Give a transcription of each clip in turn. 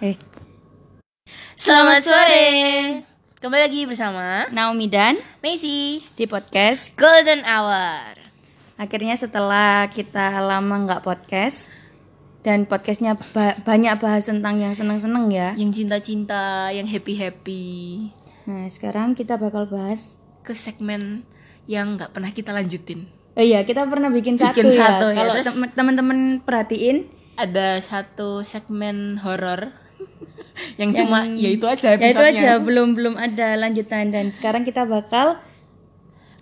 Eh, Selamat sore. Kembali lagi bersama Naomi dan Messi di podcast. Golden Hour. Akhirnya setelah kita lama nggak podcast dan podcastnya ba- banyak bahas tentang yang seneng-seneng ya. Yang cinta-cinta, yang happy-happy. Nah, sekarang kita bakal bahas. Ke segmen yang nggak pernah kita lanjutin. Oh iya, kita pernah bikin satu Bikin ya. satu ya, Kalau terus- tem- teman-teman perhatiin, Ada satu segmen horor yang, cuma ya itu aja ya itu aja belum belum ada lanjutan dan sekarang kita bakal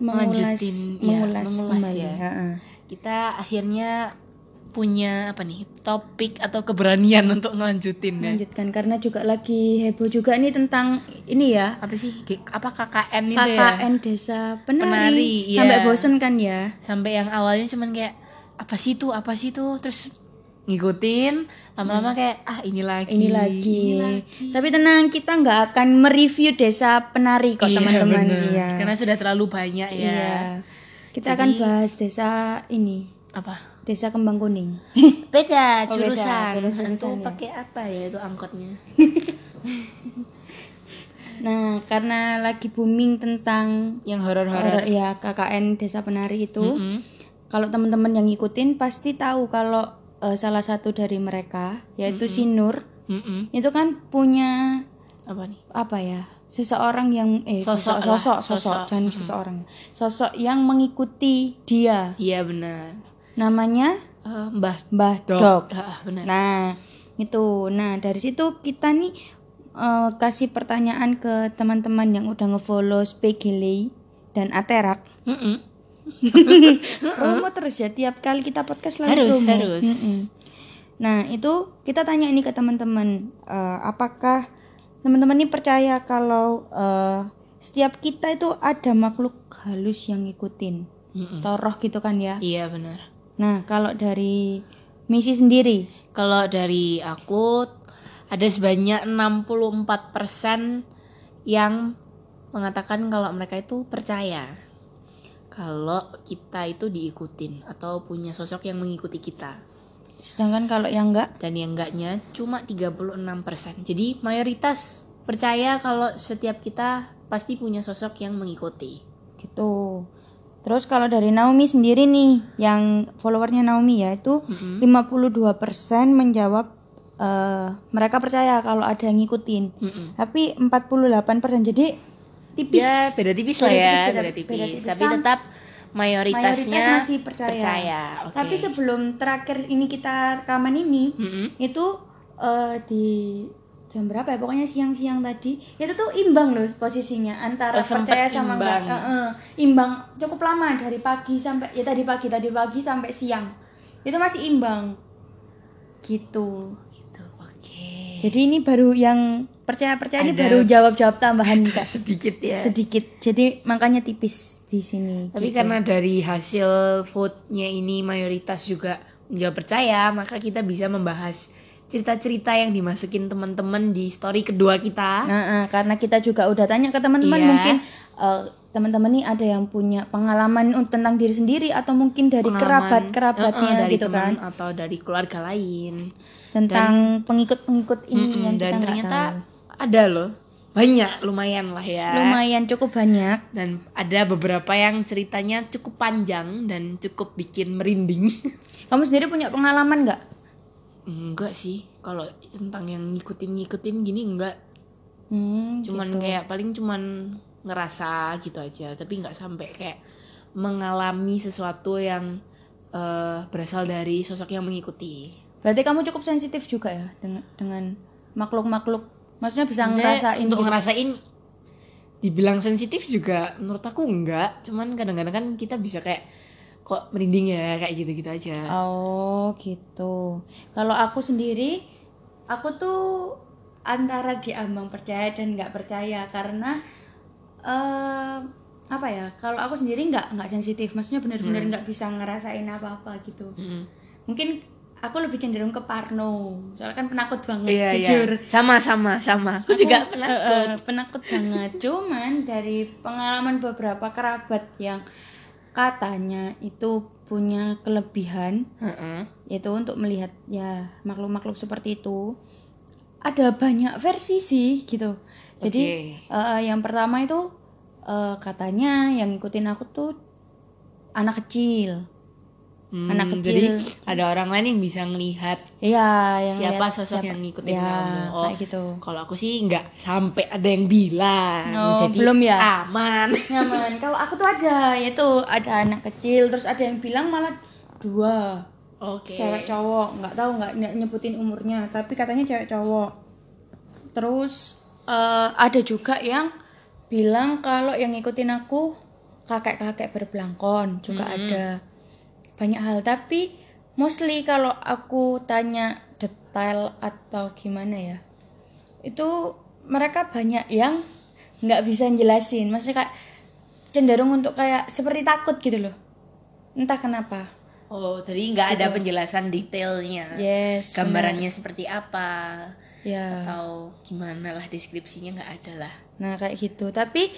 mengulas Lanjutin, ya, mengulas, mengulas kembali. ya. Kita akhirnya punya apa nih topik atau keberanian untuk ngelanjutin ya. Lanjutkan karena juga lagi heboh juga nih tentang ini ya Apa sih? Apa KKN itu ya? KKN Desa Penari, Penari, sampai bosen kan ya sampai yang awalnya cuman kayak apa sih itu apa sih itu terus ngikutin lama-lama kayak ah ini lagi Hmm. ini lagi. ini lagi. tapi tenang kita nggak akan mereview Desa Penari kok Iya, teman-teman bener. iya karena sudah terlalu banyak ya Iya. kita akan bahas desa ini apa Desa Kembang Kuning beda Oh, beda. jurusan Beda jurusan itu ya. pakai apa ya itu angkotnya nah karena lagi booming tentang yang horor-horor horor ya KKN Desa Penari itu Mm-mm. kalau teman-teman yang ngikutin pasti tahu kalau eh, salah satu dari mereka yaitu si Nur Mm-mm. itu kan punya apa nih? apa ya seseorang yang eh Sosok sosok sosok, sosok, jangan seseorang. Sosok yang mengikuti dia. Iya benar. Namanya Eh, mbah Mbah dok, Dok. Ah, benar. Nah itu, nah dari situ kita nih eh, kasih pertanyaan ke teman-teman yang udah ngefollow Spegele dan Aterak. Mm-mm. Promo terus ya tiap kali kita podcast selalu Harus, promo. harus. Mm-mm. Nah itu kita tanya ini ke teman-teman, eh, apakah teman-teman ini percaya kalau eh, setiap kita itu ada makhluk halus yang ngikutin, Mm-mm. atau roh gitu kan ya? iya benar Nah kalau dari misi sendiri, Kalau dari aku ada sebanyak 64% yang mengatakan kalau mereka itu percaya kalau kita itu diikutin atau punya sosok yang mengikuti kita. sedangkan kalau yang enggak, Dan yang enggaknya cuma 36%. Jadi mayoritas percaya kalau setiap kita pasti punya sosok yang mengikuti. gitu. Terus kalau dari Naomi sendiri nih, yang followernya Naomi ya itu Mm-mm. 52% menjawab eh, mereka percaya kalau ada yang ngikutin. Mm-mm. Tapi 48% jadi tipis. Ya beda tipis lah ya, beda- beda tipis. beda tipis. Tapi Sam- tetap mayoritasnya mayoritas masih percaya. Oke. Tapi sebelum terakhir ini kita rekaman ini, Mm-mm. itu eh, di jam berapa ya? Pokoknya siang-siang tadi. Itu tuh imbang loh posisinya antara Oh, percaya sama enggak. imbang. Eh, eh, imbang cukup lama dari pagi sampai ya tadi pagi tadi pagi sampai siang. Itu masih imbang. Gitu. Gitu, oke. Jadi ini baru yang percaya-percaya ini Ada- baru jawab-jawab tambahan Kak. sedikit ya. Sedikit. Jadi makanya tipis di sini. Tapi gitu. karena dari hasil vote-nya ini mayoritas juga menjawab percaya, maka kita bisa membahas cerita-cerita yang dimasukin teman-teman di story kedua kita. Nah, eh, karena kita juga udah tanya ke teman-teman Iya. mungkin eh, teman-teman nih ada yang punya pengalaman tentang diri sendiri atau mungkin dari Pengalaman, kerabat-kerabatnya eh, eh, dari gitu teman kan atau dari keluarga lain. tentang pengikut-pengikut ini Mm-mm, yang kita dan nggak ternyata tahu. Ada loh. Banyak lumayan lah ya. Lumayan cukup banyak. Dan ada beberapa yang ceritanya cukup panjang dan cukup bikin merinding. Kamu sendiri punya pengalaman nggak? enggak sih. Kalau tentang yang ngikutin-ngikutin gini enggak. Hmm, cuman gitu. kayak paling cuman ngerasa gitu aja tapi nggak sampai kayak mengalami sesuatu yang eh, berasal dari sosok yang mengikuti Berarti kamu cukup sensitif juga ya dengan dengan makhluk-makhluk. Maksudnya bisa Maksudnya ngerasain untuk gitu. ngerasain dibilang sensitif juga menurut aku enggak cuman kadang-kadang kan kita bisa kayak kok merinding ya kayak gitu-gitu aja Oh gitu. Kalau aku sendiri, aku tuh antara diambang percaya dan nggak percaya karena eh apa ya? Kalau aku sendiri nggak nggak sensitif, maksudnya benar-benar nggak bisa ngerasain apa-apa gitu. Mm. Mungkin aku lebih cenderung ke Parno, soalnya kan penakut banget, iya iya jujur. sama sama sama aku juga pernah Eh, eh, penakut banget. Cuman dari pengalaman beberapa kerabat yang katanya itu punya kelebihan Heeh. yaitu untuk melihat ya makhluk-makhluk seperti itu ada banyak versi sih gitu jadi Oke. eh, yang pertama itu eh, katanya yang ngikutin aku tuh anak kecil Hmm, Anak kecil. Jadi ada orang lain yang bisa ngelihat Iya, yang siapa lihat sosok yang ngikutin ya, kamu. Oh, kayak gitu. Kalau aku sih nggak sampai ada yang bilang. Oh, Jadi belum ya? Aman. Nyaman. Kalau aku tuh ada, yaitu ada anak kecil, terus ada yang bilang malah dua, Oke. cewek cowok. Nggak tahu nggak nyebutin umurnya, tapi katanya cewek cowok. Terus eh, ada juga yang bilang kalau yang ngikutin aku kakek-kakek berbelangkon juga ada banyak hal. Tapi mostly kalau aku tanya detail atau gimana ya itu mereka banyak yang nggak bisa jelasin. Maksudnya kayak cenderung untuk kayak seperti takut gitu loh. Entah kenapa. Oh, jadi nggak ada penjelasan detailnya. yes Gambarannya seperti apa? Ya. Atau gimana lah deskripsinya nggak ada lah. nah kayak gitu. Tapi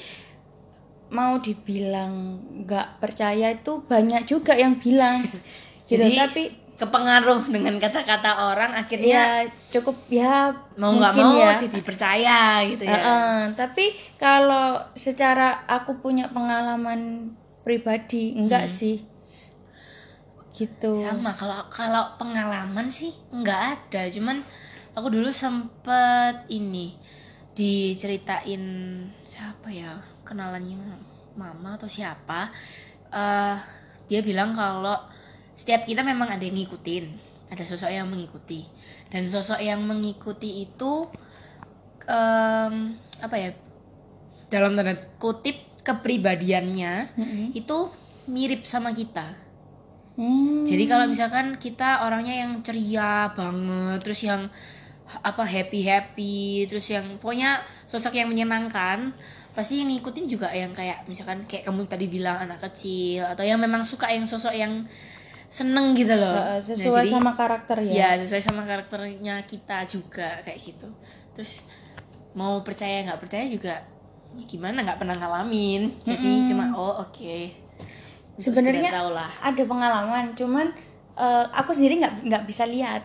mau dibilang nggak percaya itu banyak juga yang bilang. Gitu Jadi tapi kepengaruh dengan kata-kata orang akhirnya ya cukup ya mau nggak mau ya. jadi percaya gitu ya. Heeh, tapi kalau secara aku punya pengalaman pribadi enggak sih. Gitu. Sama kalau kalau pengalaman sih nggak ada, cuman aku dulu sempet ini diceritain siapa ya kenalannya mama atau siapa eh dia bilang kalau setiap kita memang ada yang ngikutin ada sosok yang mengikuti. Dan sosok yang mengikuti itu em, apa ya dalam tanda kutip kepribadiannya Mm-mm. itu mirip sama kita. Hmm, jadi kalau misalkan kita orangnya yang ceria banget, terus yang apa happy happy, terus yang pokoknya sosok yang menyenangkan, pasti yang ngikutin juga yang kayak misalkan kayak kamu tadi bilang anak kecil atau yang memang suka yang sosok yang seneng gitu loh. Nah, sesuai jadi- sama karakter ya Ya sesuai sama karakternya kita juga kayak gitu. Terus mau percaya nggak percaya juga ya gimana nggak pernah ngalamin. Jadi cuma oh oke. Untuk Sebenarnya ada pengalaman cuman eh, aku sendiri nggak nggak bisa lihat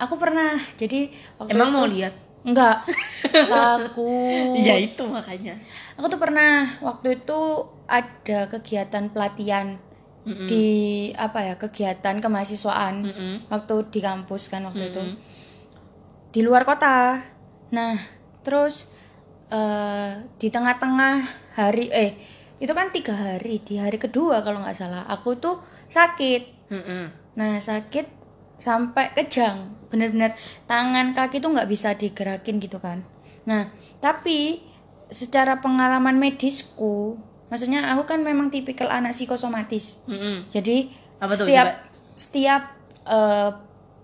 aku pernah jadi waktu Emang itu- mau lihat? enggak aku Ya itu makanya. aku tuh pernah waktu itu ada kegiatan pelatihan Mm-mm. di apa ya kegiatan kemahasiswaan Mm-mm. waktu di kampus kan waktu itu Mm-mm. di luar kota nah terus eh, di tengah-tengah hari eh itu kan tiga hari di hari kedua kalau nggak salah aku tuh sakit Mm-mm. nah sakit sampai kejang bener-bener tangan kaki tuh nggak bisa digerakin gitu kan nah tapi secara pengalaman medisku maksudnya aku kan memang tipikal anak psikosomatis Mm-mm. jadi Apa tuh, setiap coba? setiap eh,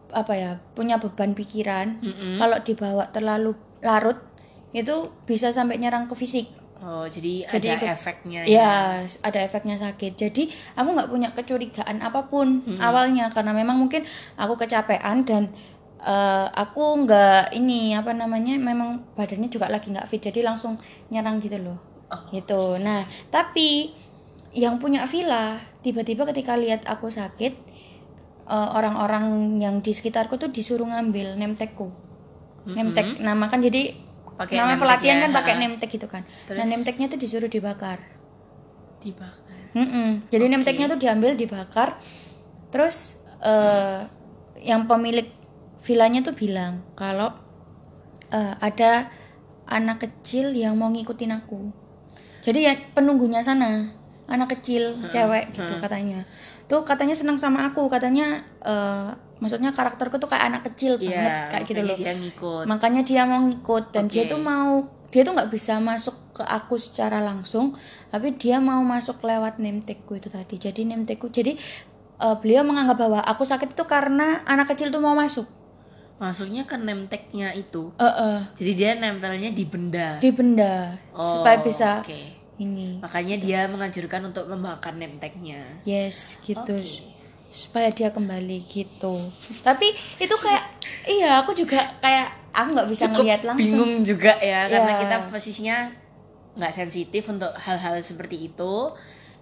apa ya punya beban pikiran Mm-mm. kalau dibawa terlalu larut itu bisa sampai nyerang ke fisik Oh jadi, Jadi ada ikut- efeknya ya ada efeknya sakit jadi aku nggak punya kecurigaan apa pun awalnya karena memang mungkin aku kecapean dan eh, aku nggak ini apa namanya memang badannya juga lagi nggak fit jadi langsung nyerang gitu loh Oh. gitu nah tapi yang punya villa tiba-tiba ketika lihat aku sakit eh, orang-orang yang di sekitarku tuh disuruh ngambil nemtekku nemtek nama kan jadi Pakai nama pelatihan ya, kan pakai tag gitu kan Terus? nah name tagnya tuh disuruh dibakar Dibakar. Mm-mm. Jadi name tag-nya tuh diambil, dibakar. Terus eh yang pemilik villanya tuh bilang kalau eh, ada anak kecil yang mau ngikutin aku. Jadi ya penunggunya sana, anak kecil, cewek gitu katanya. Tuh katanya senang sama aku, katanya eh maksudnya karakterku tuh kayak anak kecil banget Iya. kayak gitu loh Dia ngikut. makanya dia mau ngikut dan dia Oke. tuh mau dia tuh nggak bisa masuk ke aku secara langsung tapi dia mau masuk lewat name tagku itu tadi jadi name tagku jadi eh, beliau menganggap bahwa aku sakit itu karena anak kecil tuh mau masuk Masuknya ke name tag-nya itu. eh eh, Jadi dia nempelnya di benda. di benda Oh, supaya bisa Oke. ini Makanya dia menganjurkan untuk membakar name tag-nya. yes gitu Oke. supaya dia kembali gitu tapi itu kayak iya aku juga kayak aku nggak bisa Cukup ngelihat langsung bingung juga ya karena Ya. kita posisinya nggak sensitif untuk hal-hal seperti itu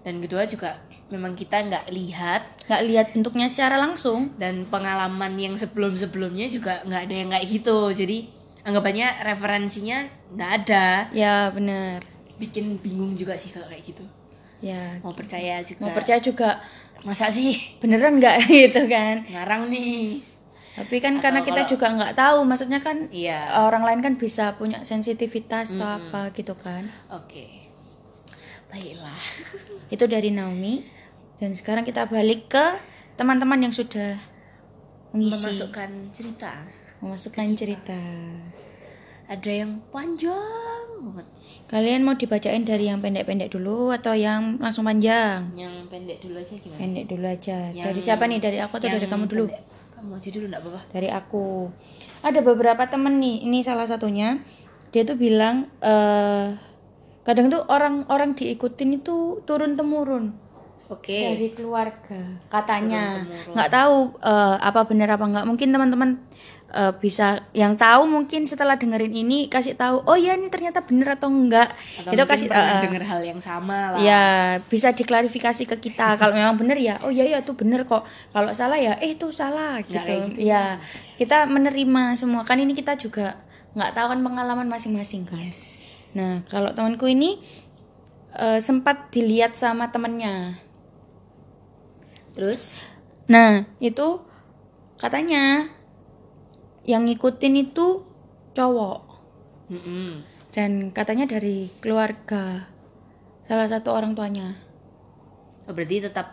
dan kedua juga memang kita nggak lihat. Nggak lihat bentuknya secara langsung. Dan pengalaman yang sebelum-sebelumnya juga nggak ada yang kayak gitu. Jadi anggapannya referensinya nggak ada. Ya benar. Bikin bingung juga sih kalau kayak gitu. Ya. Mau percaya juga. Mau percaya juga. Masa sih? Beneran nggak? Gitu kan. Ngarang nih. Tapi kan Atau karena kita kalau- juga nggak tahu. Maksudnya kan iya. orang lain kan bisa punya sensitivitas atau apa gitu kan. Oke baiklah. Itu dari Naomi. Dan sekarang kita balik ke teman-teman yang sudah mengisi. Memasukkan cerita. Memasukkan cerita. ada yang panjang banget. Kalian mau dibacain dari yang pendek-pendek dulu atau yang langsung panjang? Yang pendek dulu aja gimana? Pendek dulu aja. Yang- dari siapa nih? Dari aku atau dari kamu dulu? pendek. kamu aja dulu nggak apa-apa. Dari aku. Ada beberapa temen nih. Ini salah satunya. Dia tuh bilang eh kadang tuh orang-orang diikutin itu turun temurun oke. Dari keluarga katanya. Nggak tahu eh, apa benar apa nggak. Mungkin teman-teman eh, bisa yang tahu mungkin setelah dengerin ini kasih tahu oh ya ini ternyata benar atau enggak atau itu kasih eh, dengar hal yang sama lah. Ya bisa diklarifikasi ke kita. Kalau memang benar ya oh iya ya itu benar kok. Kalau salah ya eh itu salah gitu, kayak gitu. ya. Kita menerima semua. Kan ini kita juga nggak tahu kan pengalaman masing-masing kan nah kalau temanku ini eh, sempat dilihat sama temennya. Terus? Nah itu katanya yang ngikutin itu cowok. Mm-mm. dan katanya dari keluarga salah satu orang tuanya. Oh, berarti tetap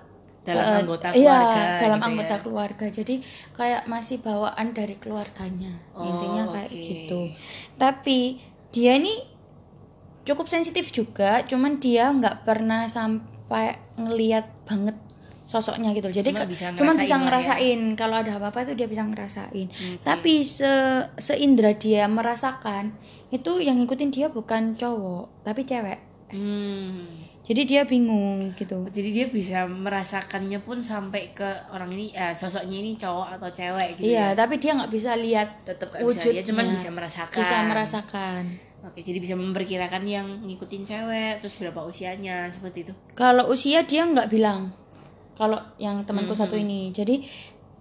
dalam Eh, anggota iya, keluarga dalam gitu anggota ya? keluarga. Jadi kayak masih bawaan dari keluarganya. Oh, intinya kayak oke. gitu. Tapi dia ini cukup sensitif juga cuman dia nggak pernah sampai ngeliat banget sosoknya gitu jadi Cuma bisa cuman ngerasain bisa lah ya. ngerasain kalau ada apa-apa itu dia bisa ngerasain Oke. tapi se seindra dia merasakan itu yang ngikutin dia bukan cowok tapi cewek Hmm. jadi dia bingung gitu Jadi dia bisa merasakannya pun sampai ke orang ini, eh, sosoknya ini cowok atau cewek gitu iya ya. tapi dia nggak bisa lihat Tetap gak bisa wujudnya dia cuman bisa merasakan. bisa merasakan Oke, jadi bisa memperkirakan yang ngikutin cewek, terus berapa usianya seperti itu. kalau usia dia nggak bilang kalau yang temanku satu Hmm. ini jadi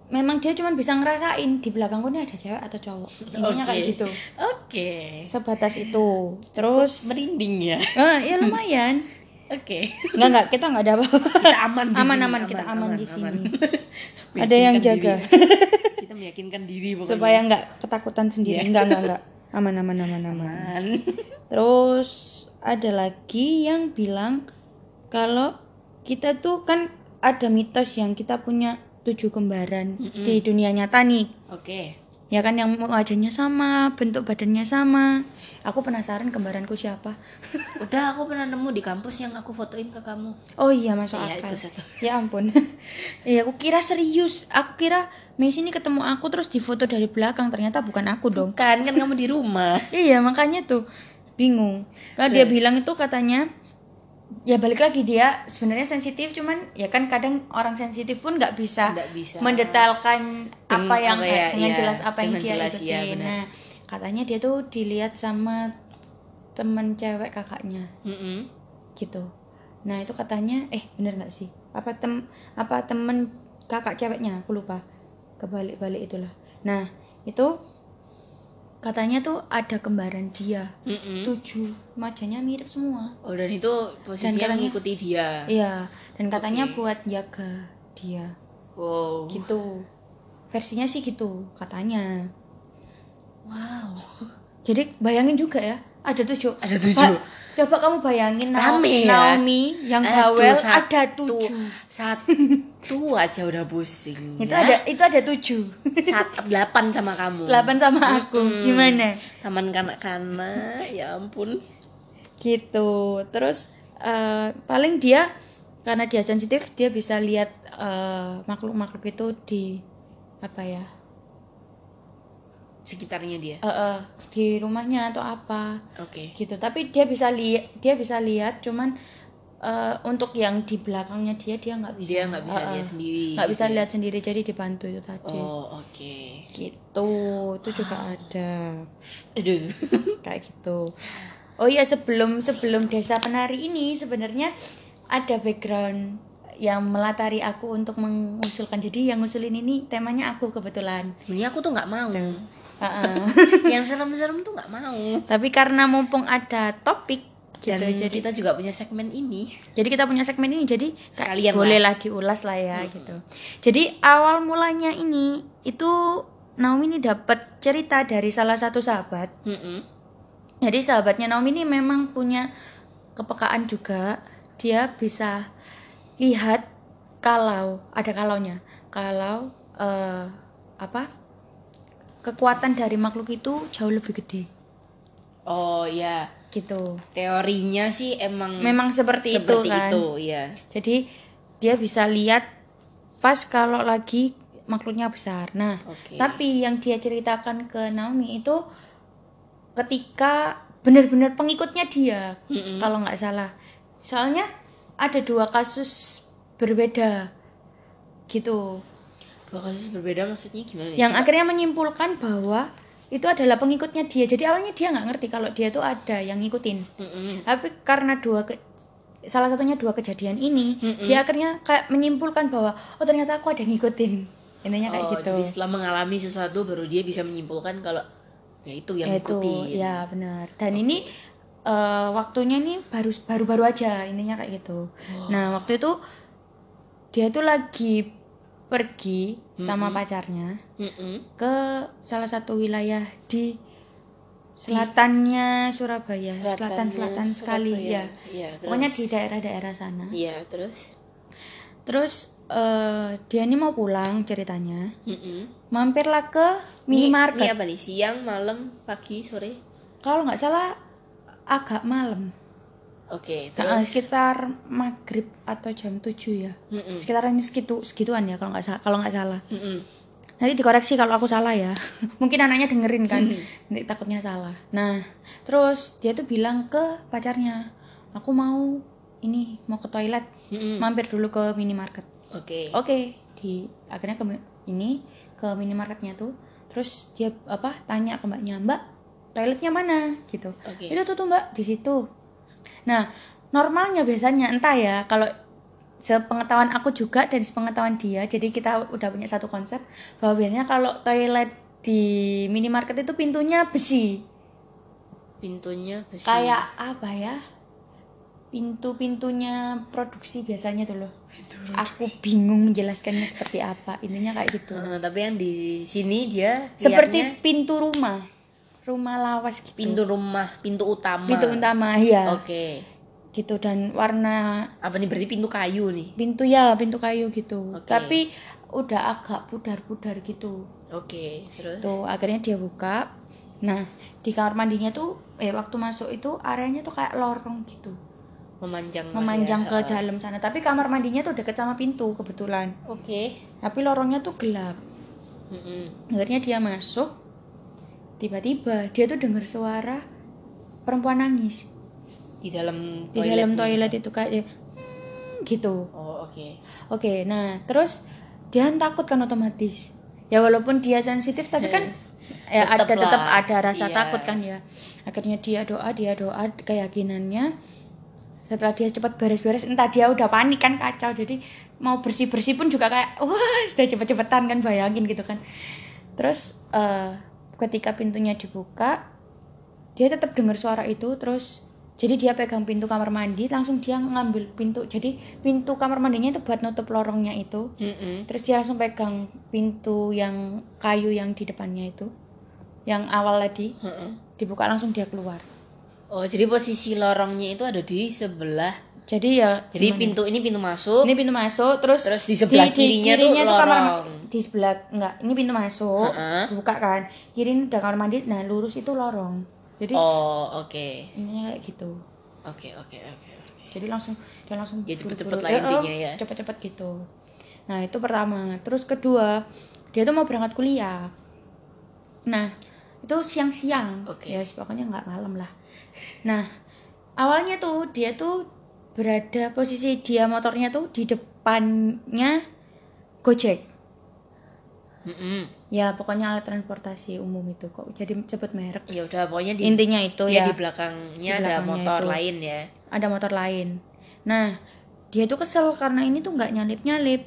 memang dia cuma bisa ngerasain di belakangku ini ada cewek atau cowok intinya kayak Oke. gitu Oke. sebatas itu terus Merinding ya. eh, ya lumayan Oke. nggak nggak kita nggak ada apa-apa Kita aman di aman sini, aman kita aman, di aman. sini ada yang jaga diri. Kita meyakinkan diri pokoknya. supaya nggak ketakutan sendiri Iya. nggak nggak nggak aman aman aman aman aman. Terus ada lagi yang bilang kalau kita tuh kan ada mitos yang kita punya tujuh kembaran di dunia nyata nih. Oke. Ya kan yang wajahnya sama, bentuk badannya sama. Aku penasaran kembaranku siapa. Udah aku pernah nemu di kampus yang aku fotoin ke kamu. Oh iya masuk Iya, akal. itu satu. Ya ampun. Iya aku kira serius. Aku kira Messi ini ketemu aku terus difoto dari belakang. Ternyata bukan aku dong. Kan kan kamu di rumah. Iya makanya tuh bingung. Kalau dia bilang itu katanya ya balik lagi dia sebenarnya sensitif cuman ya kan kadang orang sensitif pun nggak bisa, bisa. mendetailkan apa yang apa ya, dengan iya, jelas apa yang dia jelas, iya, benar. nah katanya dia tuh dilihat sama temen cewek kakaknya Mm-mm. gitu. Nah itu katanya eh bener nggak sih? Apa tem apa temen kakak ceweknya? Aku lupa. Kebalik-balik itulah. Nah itu katanya tuh ada kembaran dia Mm-mm. tujuh wajahnya mirip semua Oh dan itu posisinya katanya- mengikuti dia. iya dan katanya buat jaga dia Wow. gitu versinya sih gitu katanya Wow. jadi bayangin juga ya ada tujuh Ada tujuh. Coba kamu bayangin Rame ya. Naomi yang Aduh, bawel satu- ada tujuh Satu aja udah pusing. itu ya. ada itu ada tujuh Sat- delapan sama kamu. delapan sama aku Mm-mm. gimana Taman kanak-kanak, ya ampun. gitu terus eh, paling dia karena dia sensitif dia bisa lihat eh, makhluk-makhluk itu di apa ya Sekitarnya dia. eh, eh, di rumahnya atau apa Oke. gitu tapi dia bisa lihat dia bisa lihat cuman eh, untuk yang di belakangnya dia dia nggak bisa Dia nggak bisa eh, lihat sendiri. nggak gitu bisa ya. lihat sendiri jadi dibantu itu tadi Oh oke. gitu itu juga ada Aduh. kayak gitu oh iya sebelum sebelum desa penari ini sebenarnya ada background yang melatari aku untuk mengusulkan jadi yang ngusulin ini temanya aku kebetulan Sebenarnya aku tuh nggak mau. Yang serem-serem tuh nggak mau. Tapi karena mumpung ada topik gitu dan jadi kita juga punya segmen ini. Jadi kita punya segmen ini jadi Sekalian bolehlah diulas lah ya gitu. Jadi awal mulanya ini itu Naomi ini dapat cerita dari salah satu sahabat. Mm-mm. jadi sahabatnya Naomi ini memang punya kepekaan juga. Dia bisa lihat kalau ada kalaunya. Kalau eh, apa kekuatan dari makhluk itu jauh lebih gede. Oh ya gitu. Teorinya sih emang memang seperti, seperti itu kan. itu ya jadi dia bisa lihat pas kalau lagi makhluknya besar. Nah Oke. tapi yang dia ceritakan ke Naomi itu ketika benar-benar pengikutnya dia Mm-mm. kalau nggak salah. Soalnya ada dua kasus berbeda gitu dua kasus berbeda maksudnya gimana nih? yang Coba. akhirnya menyimpulkan bahwa itu adalah pengikutnya dia. Jadi awalnya dia nggak ngerti kalau dia tuh ada yang ngikutin. Mm-mm. tapi karena dua ke- salah satunya dua kejadian ini Mm-mm. dia akhirnya kayak menyimpulkan bahwa oh ternyata aku ada yang ngikutin. Intinya kayak oh, gitu. jadi setelah mengalami sesuatu baru dia bisa menyimpulkan kalau ya itu yang itu ngikutin. ya benar. Dan ini eh, waktunya nih baru baru baru aja intinya kayak gitu. Nah waktu itu dia tuh lagi pergi sama pacarnya Mm-mm. ke salah satu wilayah di selatannya Surabaya selatan selatan sekali Surabaya. ya Iya, pokoknya di daerah-daerah sana Iya, terus? terus eh, dia ini mau pulang ceritanya Mm-mm. mampirlah ke Ini- Ini minimarket apa nih? Siang, malam, pagi, sore? kalau nggak salah agak malam Oke, Nah, terus? sekitar maghrib atau jam 7 ya Mm-mm. sekitaran segitu segituan ya kalau nggak salah kalau nggak salah Mm-mm. nanti dikoreksi kalau aku salah ya mungkin anaknya dengerin kan Hmm. nanti takutnya salah nah terus dia tuh bilang ke pacarnya aku mau ini mau ke toilet Mm-mm. mampir dulu ke minimarket Oke. oke di akhirnya ke ini ke minimarketnya tuh terus dia apa tanya ke mbaknya mbak toiletnya mana gitu Oke. itu tuh tuh mbak di situ nah normalnya biasanya entah ya kalau sepengetahuan aku juga dan sepengetahuan dia jadi kita udah punya satu konsep bahwa biasanya kalau toilet di minimarket itu pintunya besi. Pintunya besi. kayak apa ya? Pintu-pintunya produksi biasanya tuh loh. Aku bingung menjelaskannya seperti apa intinya kayak gitu. Eh, tapi yang di sini dia seperti pintu rumah rumah lawas gitu pintu rumah, pintu utama. pintu utama ya Oke. gitu dan warna Apa nih berarti pintu kayu nih? pintu ya pintu kayu gitu Oke. tapi udah agak pudar-pudar gitu Oke, terus? tuh akhirnya dia buka nah di kamar mandinya tuh eh waktu masuk itu areanya tuh kayak lorong gitu Memanjang. memanjang ya. ke dalam sana tapi kamar mandinya tuh deket sama pintu kebetulan Oke. tapi lorongnya tuh gelap Mm-mm. akhirnya dia masuk tiba-tiba dia tuh dengar suara perempuan nangis Di dalam di toilet. dalam nih. toilet itu kayak "Hmm," gitu Oh, oke. Oke, nah terus dia takut kan otomatis. Ya walaupun dia sensitif tapi kan ya ada Tetep tetap lah, ada rasa iya. takut kan ya. Akhirnya dia doa, dia doa keyakinannya setelah dia cepat beres-beres entah dia udah panik kan kacau jadi mau bersih-bersih pun juga kayak wah sudah cepet-cepetan kan bayangin gitu kan terus eh, ketika pintunya dibuka dia tetap dengar suara itu terus jadi dia pegang pintu kamar mandi langsung dia ngambil pintu jadi pintu kamar mandinya itu buat nutup lorongnya itu Mm-mm. terus dia langsung pegang pintu yang kayu yang di depannya itu yang awal tadi Heeh. dibuka langsung dia keluar Oh, jadi posisi lorongnya itu ada di sebelah. Jadi ya Jadi gimana? pintu ini pintu masuk. ini pintu masuk terus Terus di sebelah kirinya tuh kamar lorong. di sebelah enggak ini pintu masuk Heeh. buka kan kiri ini udah kamar mandi nah lurus itu lorong jadi Oh, oke. ininya kayak gitu Oke, oke, oke, oke. jadi langsung dia langsung Ya, cepet-cepet lah Eh, intinya eh, ya. cepet-cepet gitu nah itu pertama terus kedua dia tuh mau berangkat kuliah nah itu siang-siang Oke. ya pokoknya nggak malam lah nah awalnya tuh dia tuh berada posisi dia motornya tuh di depannya Gojek Mm-mm. ya pokoknya alat transportasi umum itu kok jadi sebut merek Ya udah, pokoknya di intinya itu dia ya di belakangnya Di ada motor itu. lain ya. ada motor lain. Nah, dia tuh kesel karena ini tuh nggak nyalip nyalip.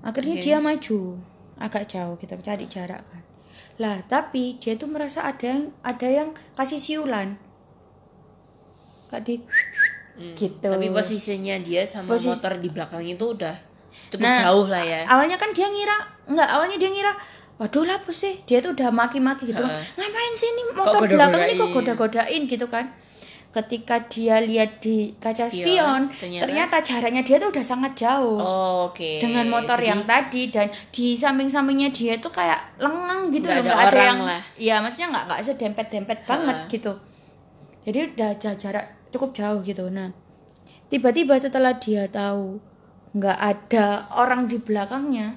Akhirnya Oke. dia maju agak jauh kita cari jarak kan. lah tapi dia tuh merasa ada yang ada yang kasih siulan kak di Hmm, gitu. Tapi posisinya dia sama Posis- motor di belakang itu udah cukup Nah, jauh lah ya. awalnya kan dia ngira enggak awalnya dia ngira waduh lah sih dia tuh udah maki-maki gitu ngapain sih ini motor goda-godain? belakang ini kok goda-godain gitu kan ketika dia lihat di kaca Spion, spion, ternyata- ternyata, jaraknya dia tuh udah sangat jauh Oh, Oke. dengan motor Jadi, yang tadi dan di samping-sampingnya dia tuh kayak lengang gitu Nggak loh ada nggak ada orang yang lah. ya maksudnya nggak nggak sedempet-dempet banget Heeh. gitu jadi udah ja- jarak cukup jauh gitu nah tiba-tiba setelah dia tahu nggak ada orang di belakangnya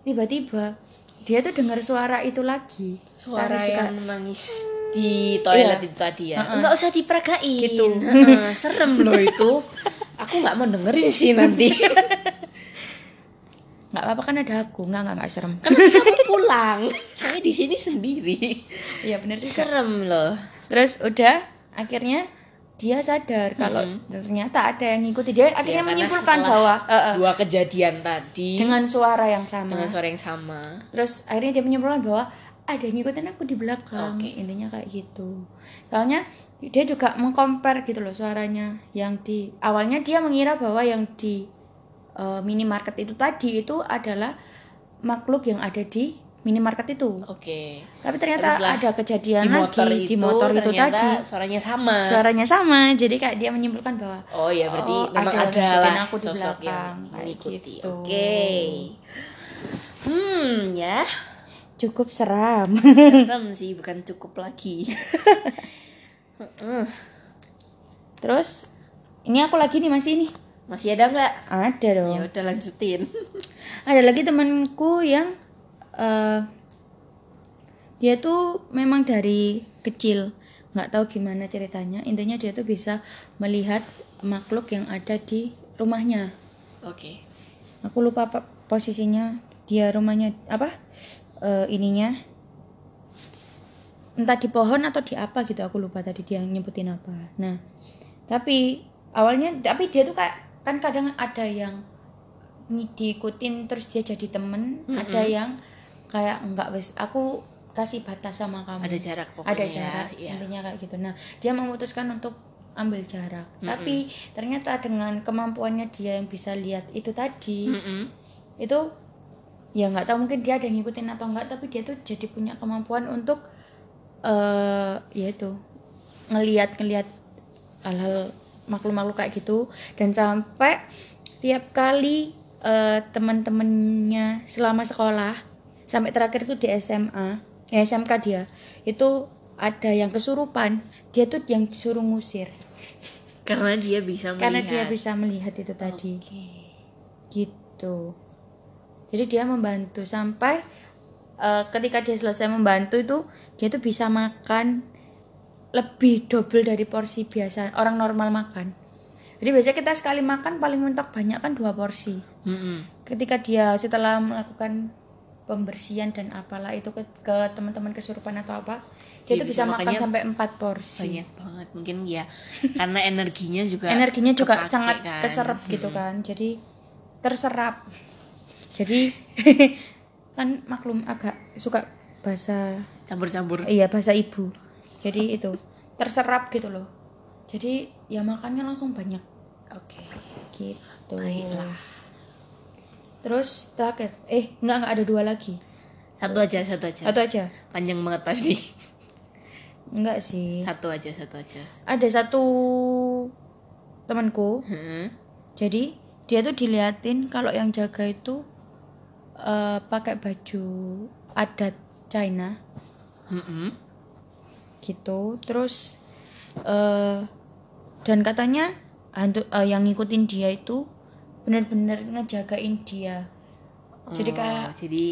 tiba-tiba dia tuh dengar suara itu lagi suara suka- yang menangis di toilet Iya. itu tadi ya. Heeh. Enggak usah diperagain. Gitu. Heeh, serem loh itu. Aku nggak mau dengerin sih nanti. nggak apa-apa kan ada aku nggak nggak nggak serem kan kamu pulang. Saya di sini sendiri. iya bener juga Serem loh. terus udah akhirnya dia sadar kalau ternyata ada yang ngikuti dia Ya, akhirnya karena menyimpulkan bahwa eh, eh, dua kejadian tadi dengan suara yang sama. dengan suara yang sama. terus akhirnya dia menyimpulkan bahwa ada yang ngikutin aku di belakang Oke. intinya kayak gitu. Soalnya dia juga mengcompare gitu loh suaranya yang di awalnya dia mengira bahwa yang di eh, minimarket itu tadi itu adalah makhluk yang ada di minimarket itu Oke. tapi Tapi ternyata ada kejadian Di motor lagi itu, di motor itu tadi suaranya sama. suaranya sama jadi kayak dia menyimpulkan bahwa Oh ya berarti Oh, memang ada ada, lah aku di sosok belakang, yang kayak mengikuti. gitu. Oke. Hmm ya cukup seram serem sih bukan cukup lagi. Terus ini aku lagi nih masih nih Masih ada nggak? ada dong Ya udah lanjutin. ada lagi temanku yang eh, dia tuh memang dari kecil nggak tahu gimana ceritanya. Intinya dia tuh bisa melihat makhluk yang ada di rumahnya. Oke. aku lupa apa posisinya. Dia rumahnya apa? Eh, ininya. Entah di pohon atau di apa gitu aku lupa tadi dia nyebutin apa. Nah tapi awalnya tapi dia tuh kayak kan kadang ada yang diikutin terus dia jadi temen. Ada yang kayak enggak wes aku kasih batas sama kamu Ada jarak pokoknya. ada jarak ya. intinya kayak gitu nah dia memutuskan untuk ambil jarak tapi ternyata dengan kemampuannya dia yang bisa lihat itu tadi Mm-mm. itu ya nggak tahu mungkin dia ada yang ngikutin atau enggak tapi dia tuh jadi punya kemampuan untuk eh ya itu ngelihat ngelihat hal-hal makhluk-makhluk kayak gitu dan sampai tiap kali eh, teman-temannya selama sekolah sampai terakhir itu di SMA ya SMK dia itu ada yang kesurupan dia tuh yang disuruh ngusir Karena dia bisa melihat. karena dia bisa melihat itu tadi Oke. gitu jadi dia membantu sampai eh, ketika dia selesai membantu itu dia tuh bisa makan lebih double dari porsi biasa orang normal makan jadi biasanya kita sekali makan paling mentok banyak kan dua porsi Mm-mm. ketika dia setelah melakukan pembersihan dan apalah itu ke, ke teman-teman kesurupan atau apa dia Iya, tuh bisa bisa makan sampai empat porsi. Banyak banget mungkin ya. Karena energinya juga energinya juga kepake sangat kan. keserap gitu kan. Jadi terserap. Jadi kan maklum agak suka bahasa Campur-campur. iya bahasa ibu. Jadi itu terserap gitu loh. Jadi ya makannya langsung banyak. Oke. gitu. Baiklah. Terus terakhir eh nggak nggak ada dua lagi Satu aja, satu aja. satu aja Panjang banget pasti. enggak sih Satu aja, satu aja. ada satu temanku Hmm. jadi dia tuh diliatin kalau yang jaga itu eh, pakai baju adat China Mm-mm. gitu terus eh dan katanya hantu eh, yang ngikutin dia itu bener-bener ngejagain dia jadi Oh, kayak jadi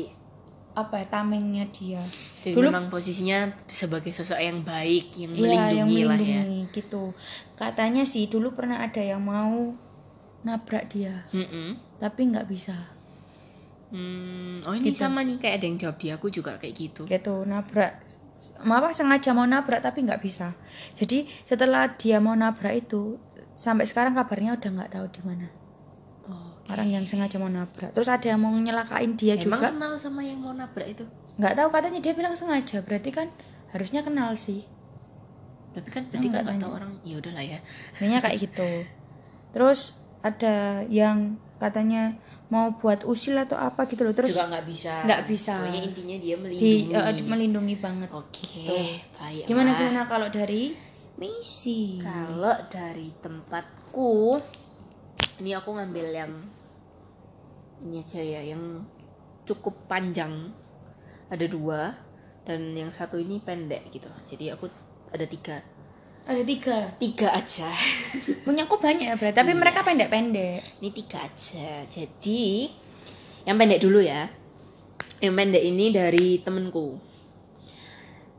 apa ya tamengnya dia jadi Dulu- memang posisinya sebagai sosok yang baik yang Iya, melindungi yang lah ya. melindungi gitu katanya sih dulu pernah ada yang mau nabrak dia Mm-mm. tapi nggak bisa Hmm, oh ini Gitu. sama nih kayak ada yang jawab di aku juga kayak gitu. gitu nabrak apa sengaja mau nabrak tapi nggak bisa jadi setelah dia mau nabrak itu sampai sekarang kabarnya udah nggak tahu di mana orang yang sengaja mau nabrak terus ada yang mau nyelakain dia Emang juga kenal sama yang mau nabrak itu? nggak tahu katanya dia bilang sengaja berarti kan harusnya kenal sih tapi kan berarti kan nggak tahu orang ya udahlah ya Kayaknya kayak gitu. Terus ada yang katanya mau buat usil atau apa gitu loh. Terus juga nggak bisa nggak bisa. pokoknya intinya dia di melindungi eh, melindungi banget. oke Tuh. baik Gimana gimana kalau dari misi? kalau dari tempatku ini aku ngambil yang ini aja ya yang cukup panjang. Ada dua dan yang satu ini pendek gitu. Jadi aku ada tiga. Ada tiga. tiga aja. Punya aku banyak ya berarti, tapi Iya. mereka pendek-pendek. ini tiga aja. Jadi yang pendek dulu ya. Yang pendek ini dari temenku.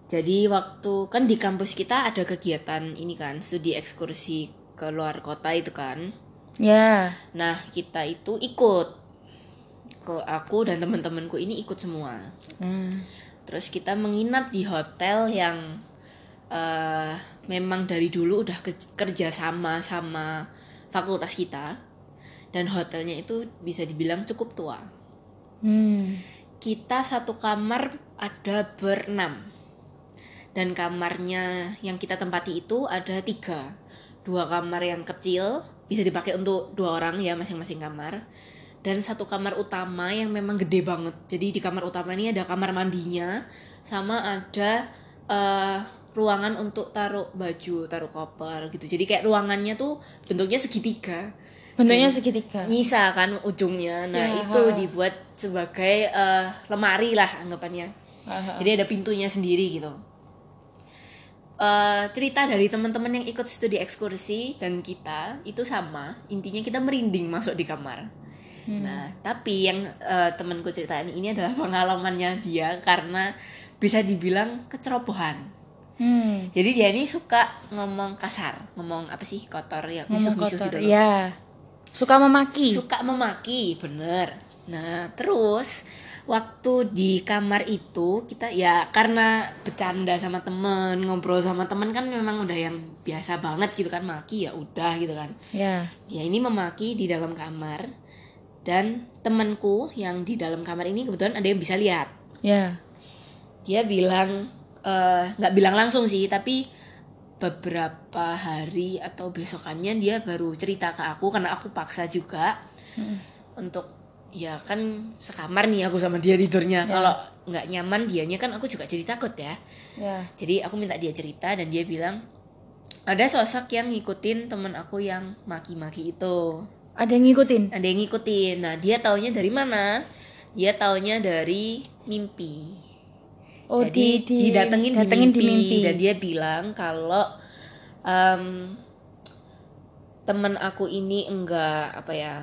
Jadi waktu kan di kampus kita ada kegiatan ini kan studi ekskursi ke luar kota itu kan. Ya. nah kita itu ikut ke aku dan teman-temanku ini ikut semua. Nah, terus kita menginap di hotel yang eh, memang dari dulu udah ke- kerja sama sama fakultas kita. Dan hotelnya itu bisa dibilang cukup tua. Hmm. kita satu kamar ada berenam. Dan kamarnya yang kita tempati itu ada tiga. Dua kamar yang kecil bisa dipakai untuk dua orang ya masing-masing kamar dan satu kamar utama yang memang gede banget. Jadi di kamar utama ini ada kamar mandinya sama ada eh, ruangan untuk taruh baju taruh koper gitu. Jadi kayak ruangannya tuh bentuknya segitiga. Bentuknya segitiga. nyisa kan ujungnya. Nah Ya, itu ha. dibuat sebagai eh, lemari lah anggapannya. Aha. jadi ada pintunya sendiri gitu. Eh, cerita dari teman-teman yang ikut studi ekskursi dan kita itu sama. Intinya kita merinding masuk di kamar Hmm. nah tapi yang eh, temanku ceritain ini adalah pengalamannya dia karena bisa dibilang kecerobohan Hmm. jadi dia ini suka ngomong kasar ngomong apa sih kotor ya misuh-misuh kotor. gitu loh Ya. Suka memaki. suka memaki bener nah terus waktu di kamar itu kita ya karena bercanda sama temen ngobrol sama temen kan memang udah yang biasa banget gitu kan maki ya udah gitu kan Ya. ya ini memaki di dalam kamar dan temenku yang di dalam kamar ini kebetulan ada yang bisa lihat Ya. dia bilang eh, nggak bilang langsung sih tapi beberapa hari atau besokannya dia baru cerita ke aku karena aku paksa juga Hmm. untuk ya kan sekamar nih aku sama dia tidurnya Ya. kalau nggak nyaman dianya kan aku juga jadi takut ya Ya. jadi aku minta dia cerita dan dia bilang ada sosok yang ngikutin temen aku yang maki-maki itu Ada yang ngikutin. ada yang ngikutin. Nah dia taunya dari mana? Dia taunya dari mimpi. Oh, jadi di, di, didatengin, datengin di, mimpi. dan dia bilang kalau em, temen aku ini enggak apa ya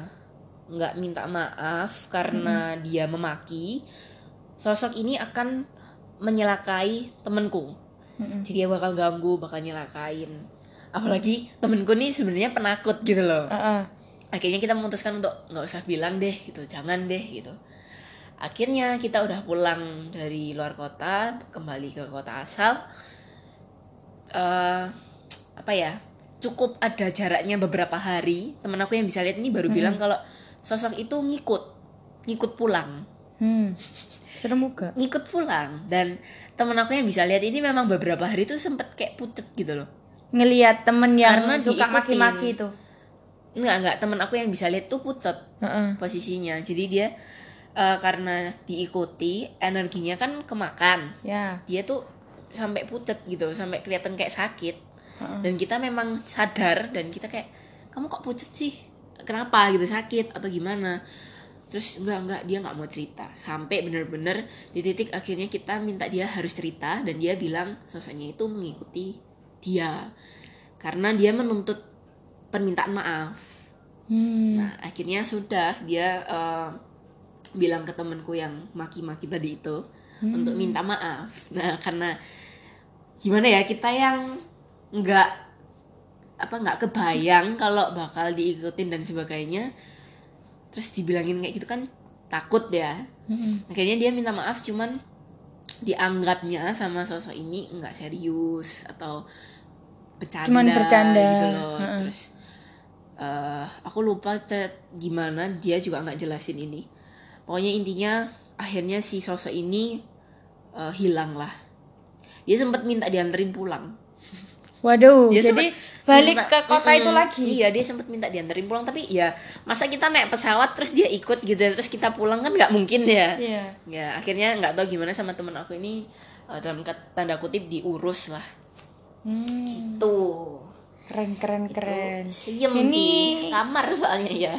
enggak minta maaf karena dia memaki. Sosok ini akan menyelakai temenku. Mm-mm. jadi dia bakal ganggu bakal nyelakain. Apalagi temenku nih sebenarnya penakut gitu loh. Ah, ah. Akhirnya kita memutuskan untuk nggak usah bilang deh gitu jangan deh gitu. Akhirnya kita udah pulang dari luar kota kembali ke kota asal. Eh apa ya cukup ada jaraknya beberapa hari. Temen aku yang bisa lihat ini baru bilang kalau sosok itu ngikut ngikut pulang. Hmm. Serem juga. ngikut pulang. Dan temen aku yang bisa lihat ini memang beberapa hari tuh sempet kayak pucet gitu loh. Ngelihat temen yang Karena suka maki-maki itu. Enggak, enggak, temen aku yang bisa lihat tuh pucet Heeh. posisinya. Jadi dia eh, karena diikuti energinya kan kemakan. Ya. Dia tuh sampai pucet gitu, sampai kelihatan kayak sakit. Heeh. Dan kita memang sadar dan kita kayak kamu kok pucet sih? Kenapa gitu sakit atau gimana? Terus enggak enggak dia nggak mau cerita sampai bener-bener di titik akhirnya kita minta dia harus cerita dan dia bilang sosoknya itu mengikuti dia karena dia menuntut permintaan maaf. Hmm. Nah, akhirnya sudah dia eh, bilang ke temanku yang maki-maki tadi itu Hmm. untuk minta maaf. Nah, karena gimana ya kita yang nggak apa nggak kebayang kalau bakal diikutin dan sebagainya, terus dibilangin kayak gitu kan takut ya. Mm-mm. Akhirnya dia minta maaf cuman dianggapnya sama sosok ini nggak serius atau bercanda, Cuman bercanda. gitu loh. Heeh. Terus eh, aku lupa gimana dia juga nggak jelasin ini. Pokoknya intinya akhirnya si sosok ini eh, hilang lah. Dia sempat minta dianterin pulang. Waduh, Dia jadi balik minta- ke kota itu lagi. iya dia sempat minta dianterin pulang tapi ya masa kita naik pesawat terus dia ikut gitu ya, terus kita pulang kan nggak mungkin ya? Iya. ya akhirnya nggak tahu gimana sama temen aku ini eh, dalam tanda kutip diurus lah. Hmm, tuh keren keren keren. Siem Ini- sih kamar soalnya ya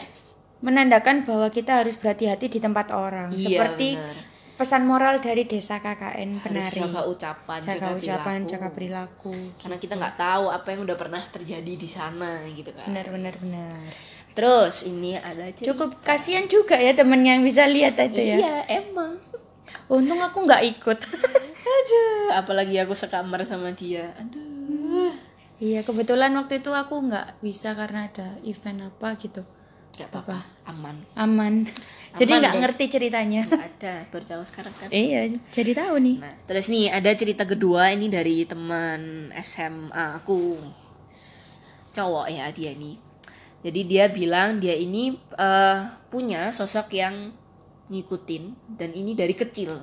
Menandakan bahwa kita harus berhati-hati di tempat orang. Iya, Seperti benar. pesan moral dari desa KKN Penari. jaga ucapan Jaga ucapan, perilaku. jaga perilaku. karena kita nggak tahu apa yang udah pernah terjadi di sana gitu kan Benar benar benar. terus ini ada cerita Cukup kasihan juga ya temen yang bisa lihat itu ya. iya emang Untung aku nggak ikut. aduh apalagi aku sekamar sama dia aduh iya kebetulan waktu itu aku nggak bisa karena ada event apa gitu. nggak apa-apa aman Aman. Jadi nggak ngerti ceritanya. Nggak ada baru tahu sekarang kan iya, jadi tahu nih. Nah, terus nih ada cerita kedua ini dari teman SMA aku. Cowok ya dia nih. Jadi dia bilang dia ini eh, punya sosok yang ngikutin dan ini dari kecil.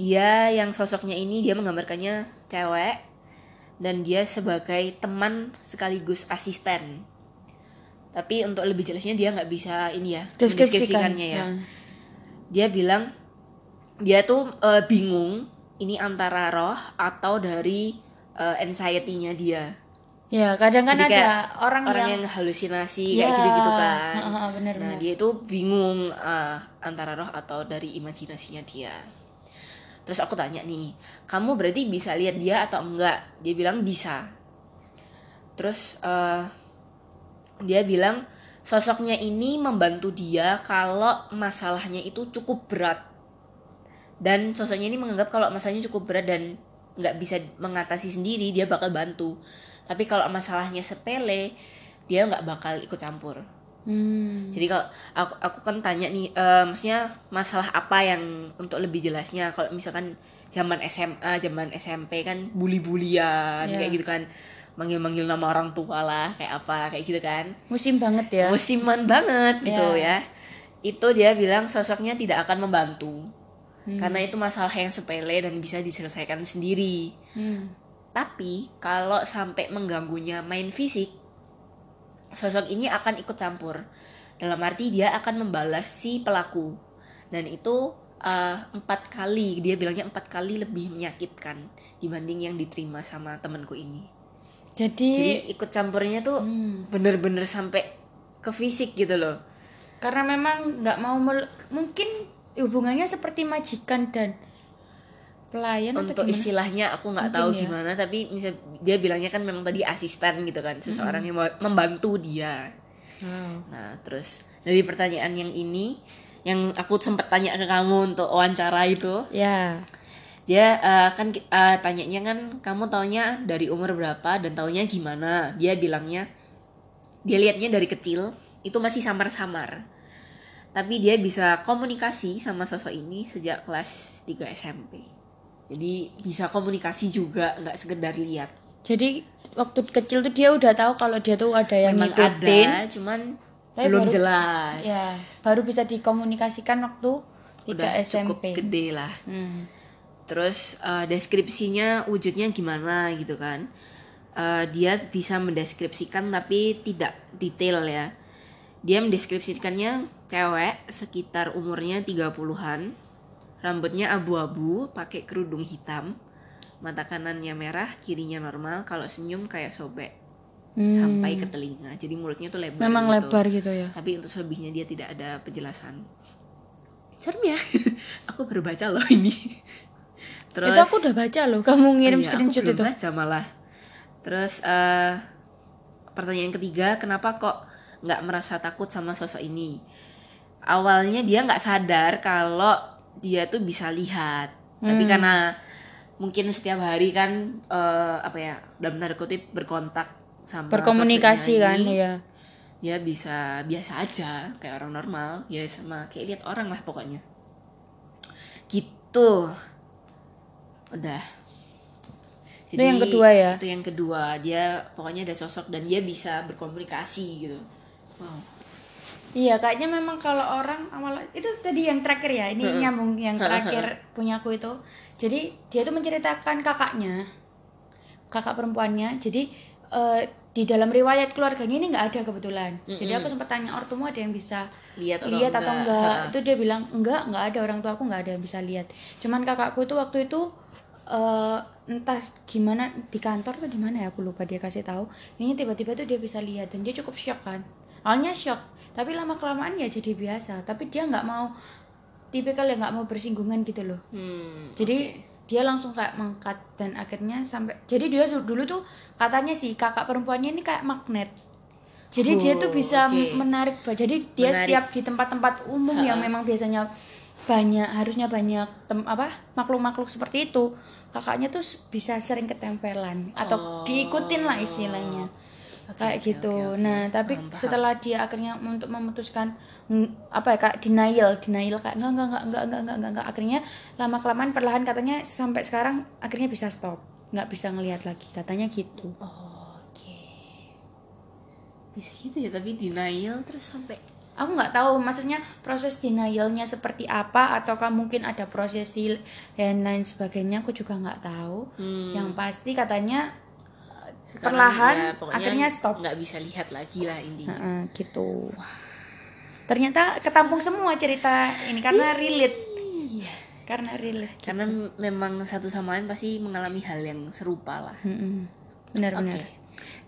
Dia yang sosoknya ini dia menggambarkannya cewek dan dia sebagai teman sekaligus asisten. Tapi untuk lebih jelasnya dia nggak bisa ini ya Deskripsikan. mendeskripsikannya ya Nah. dia bilang dia tuh eh, bingung ini antara roh atau dari eh, anxiety-nya dia. Ya, kadang kan Jadi ada orang, Orang yang, yang, halusinasi Ya, kayak gitu-gitu kan. ha-ha, benar, nah, dia itu bingung eh, antara roh atau dari imajinasinya dia. Terus aku tanya nih, kamu berarti bisa lihat dia atau enggak? Dia bilang bisa. Terus eh, dia bilang sosoknya ini membantu dia kalau masalahnya itu cukup berat dan sosoknya ini menganggap kalau masalahnya cukup berat dan nggak bisa mengatasi sendiri dia bakal bantu tapi kalau masalahnya sepele dia nggak bakal ikut campur Hmm. jadi kalau aku, aku kan tanya nih eh, maksudnya masalah apa yang untuk lebih jelasnya kalau misalkan zaman SMA zaman SMP kan bully-bulian Iya. kayak gitu kan manggil-manggil nama orang tua lah kayak apa kayak gitu kan musim banget ya. musiman banget gitu Ya. ya itu dia bilang sosoknya tidak akan membantu Hmm. karena itu masalah yang sepele dan bisa diselesaikan sendiri Hmm. tapi kalau sampai mengganggunya main fisik sosok ini akan ikut campur. Dalam arti dia akan membalas si pelaku. Dan itu eh, empat kali dia bilangnya empat kali lebih menyakitkan dibanding yang diterima sama temanku ini. Jadi, jadi ikut campurnya tuh hmm, bener-bener sampai ke fisik gitu loh. Karena memang nggak mau mel- mungkin hubungannya seperti majikan dan pelayan untuk istilahnya aku nggak tahu ya. gimana tapi misal dia bilangnya kan memang tadi asisten gitu kan seseorang yang mau- membantu dia Wow. nah terus dari pertanyaan yang ini yang aku sempat tanya ke kamu untuk wawancara itu Ya. dia eh, kan eh, tanyanya kan kamu taunya dari umur berapa dan taunya gimana dia bilangnya dia lihatnya dari kecil itu masih samar-samar tapi dia bisa komunikasi sama sosok ini sejak kelas 3 SMP jadi bisa komunikasi juga nggak sekedar lihat Jadi waktu kecil tuh dia udah tahu kalau dia tuh ada yang memang ngikutin. ada cuman Tapi belum baru- jelas Ya, baru bisa dikomunikasikan waktu 3 udah cukup SMP. gede lah Hmm. terus eh, deskripsinya wujudnya gimana gitu kan Eh, dia bisa mendeskripsikan tapi tidak detail ya dia mendeskripsikannya cewek sekitar umurnya 30-an rambutnya abu-abu pakai kerudung hitam. Mata kanannya merah kirinya normal. Kalau senyum kayak sobek. Hmm. sampai ke telinga. Jadi mulutnya tuh lebar Memang gitu. lebar gitu ya. tapi untuk selebihnya dia tidak ada penjelasan. Serem ya? Aku baru baca loh ini. Terus itu aku udah baca loh, kamu ngirim Oh iya, screenshot aku belum itu. baca malah. Terus eh, pertanyaan ketiga kenapa kok nggak merasa takut sama sosok ini? Awalnya dia nggak sadar kalau dia tuh bisa lihat. Tapi Hmm. karena mungkin setiap hari kan eh, apa ya dalam tanda kutip berkontak sama Berkomunikasi kan ini, ya. ya bisa biasa aja kayak orang normal ya sama kayak lihat orang lah pokoknya. Gitu. Udah. Itu yang kedua ya? itu yang kedua. Dia pokoknya ada sosok dan dia bisa berkomunikasi gitu. Wow Iya, kayaknya memang kalau orang awal itu tadi yang terakhir ya, ini nyambung yang terakhir punya aku itu. Jadi dia tuh menceritakan kakaknya, kakak perempuannya. Jadi eh, di dalam riwayat keluarganya ini nggak ada kebetulan. Jadi aku sempat tanya ortumu ada yang bisa Lihat atau lihat atau enggak? enggak? Itu dia bilang enggak, enggak ada orang tua aku nggak ada yang bisa lihat. Cuman kakakku itu waktu itu eh, entah gimana di kantor atau di mana ya aku lupa dia kasih tahu. Ini tiba-tiba tuh dia bisa lihat dan dia cukup shock kan. Awalnya shock, tapi lama kelamaan ya jadi biasa. Tapi dia nggak mau tipikal yang nggak mau bersinggungan gitu loh. Hmm, Jadi dia langsung kayak mengkat dan akhirnya sampai jadi dia du- dulu tuh katanya sih kakak perempuannya ini kayak magnet. Jadi dia tuh Oh, bisa oke. menarik jadi dia Menarik. setiap di tempat-tempat umum yang memang biasanya banyak harusnya banyak tem, apa makhluk-makhluk seperti itu kakaknya tuh bisa sering ketempelan atau diikutin lah istilahnya kayak gitu nah tapi setelah dia akhirnya untuk memutuskan apa ya kayak denial denial kayak enggak enggak enggak enggak enggak enggak, enggak, enggak. akhirnya lama kelamaan perlahan katanya sampai sekarang akhirnya bisa stop nggak bisa ngelihat lagi katanya gitu Oke. Bisa gitu ya, tapi denial terus sampai aku nggak tahu maksudnya proses denialnya seperti apa ataukah mungkin ada prosesi dan lain sebagainya aku juga nggak tahu Hmm. yang pasti katanya sekarang perlahan ya, akhirnya stop nggak bisa lihat lagi lah intinya. Heeh, gitu ternyata ketampung semua cerita ini karena relate karena relate Karena m- memang satu sama lain pasti mengalami hal yang serupa lah. Benar-benar Oke.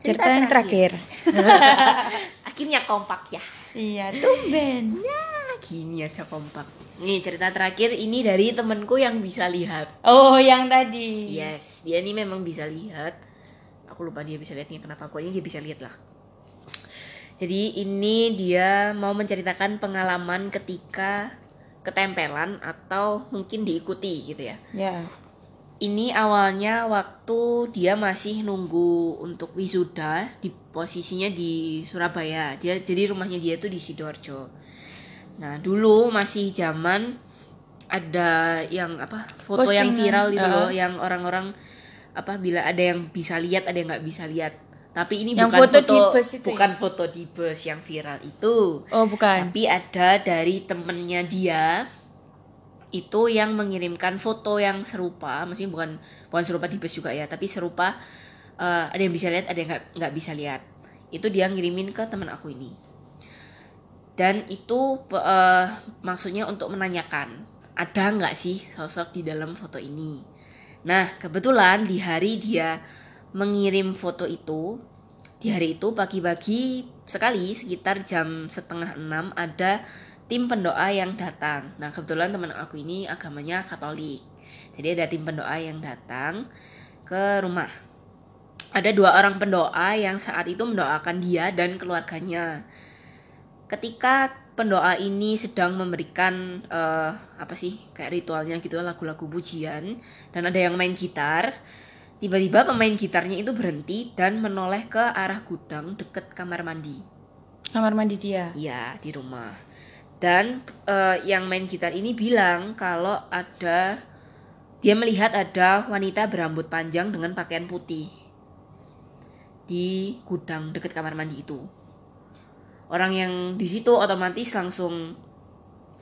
cerita yang terakhir Akhirnya kompak ya. iya tumben Ah, Gini aja kompak. Nih cerita terakhir ini dari temenku yang bisa lihat. oh yang tadi Yes, dia ini memang bisa lihat. Aku lupa dia bisa lihatnya kenapa. Pokoknya dia bisa lihat lah. Jadi ini dia mau menceritakan pengalaman ketika ketempelan atau mungkin diikuti gitu ya. ya Ini awalnya waktu dia masih nunggu untuk wisuda di posisinya di Surabaya. Dia jadi rumahnya dia tuh di Sidoarjo. Nah, dulu masih zaman ada yang apa? foto yang Postingan, viral gitu uh-uh. loh yang orang-orang apa bila ada yang bisa lihat, ada yang nggak bisa lihat. Tapi ini Yang bukan foto foto, di bus itu ya? bukan foto di bus yang viral itu. oh bukan Tapi ada dari temennya dia itu yang mengirimkan foto yang serupa, maksudnya bukan bukan serupa di bus juga ya, tapi serupa eh, ada yang bisa lihat, ada yang nggak nggak bisa lihat. Itu dia ngirimin ke teman aku ini. Dan itu eh, maksudnya untuk menanyakan ada nggak sih sosok di dalam foto ini. Nah kebetulan di hari dia mengirim foto itu di hari itu pagi-pagi sekali sekitar jam setengah enam ada tim pendoa yang datang. Nah kebetulan teman aku ini agamanya Katolik, jadi ada tim pendoa yang datang ke rumah. Ada dua orang pendoa yang saat itu mendoakan dia dan keluarganya. Ketika pendoa ini sedang memberikan eh, apa sih kayak ritualnya gitu lagu-lagu pujian. Dan ada yang main gitar. Tiba-tiba pemain gitarnya itu berhenti dan menoleh ke arah gudang deket kamar mandi. Kamar mandi dia? Iya di rumah. Dan eh, yang main gitar ini bilang kalau ada dia melihat ada wanita berambut panjang dengan pakaian putih di gudang deket kamar mandi itu orang yang di situ otomatis langsung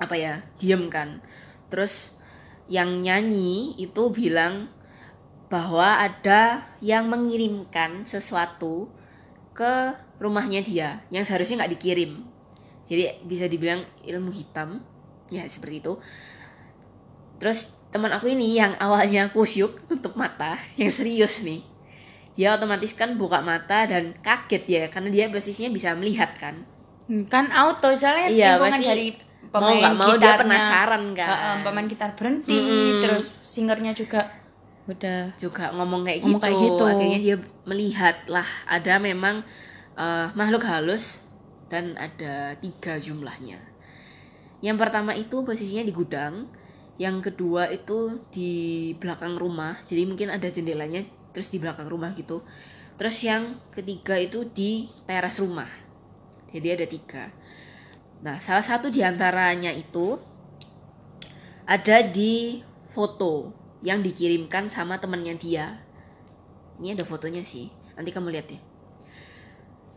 apa ya diem kan. Terus yang nyanyi itu bilang bahwa ada yang mengirimkan sesuatu ke rumahnya dia yang seharusnya nggak dikirim. Jadi bisa dibilang ilmu hitam ya seperti itu. Terus teman aku ini yang awalnya kusyuk tutup mata yang serius nih dia otomatis kan buka mata dan kaget ya karena dia posisinya bisa melihat kan Hmm, kan auto soalnya Iya, lingkungan dari mau pemain nggak mau dia penasaran kan. Heeh, pemain gitar berhenti Mm-mm. terus singernya juga udah juga ngomong kayak Ngomong gitu. kayak gitu. Akhirnya dia melihat lah ada memang eh, makhluk halus dan ada tiga jumlahnya. Yang pertama itu posisinya di gudang, yang kedua itu di belakang rumah, jadi mungkin ada jendelanya terus di belakang rumah gitu. Terus yang ketiga itu di teras rumah. Jadi ada tiga. Nah, salah satu di antaranya itu ada di foto yang dikirimkan sama temennya dia. Ini ada fotonya sih. Nanti kamu lihat deh.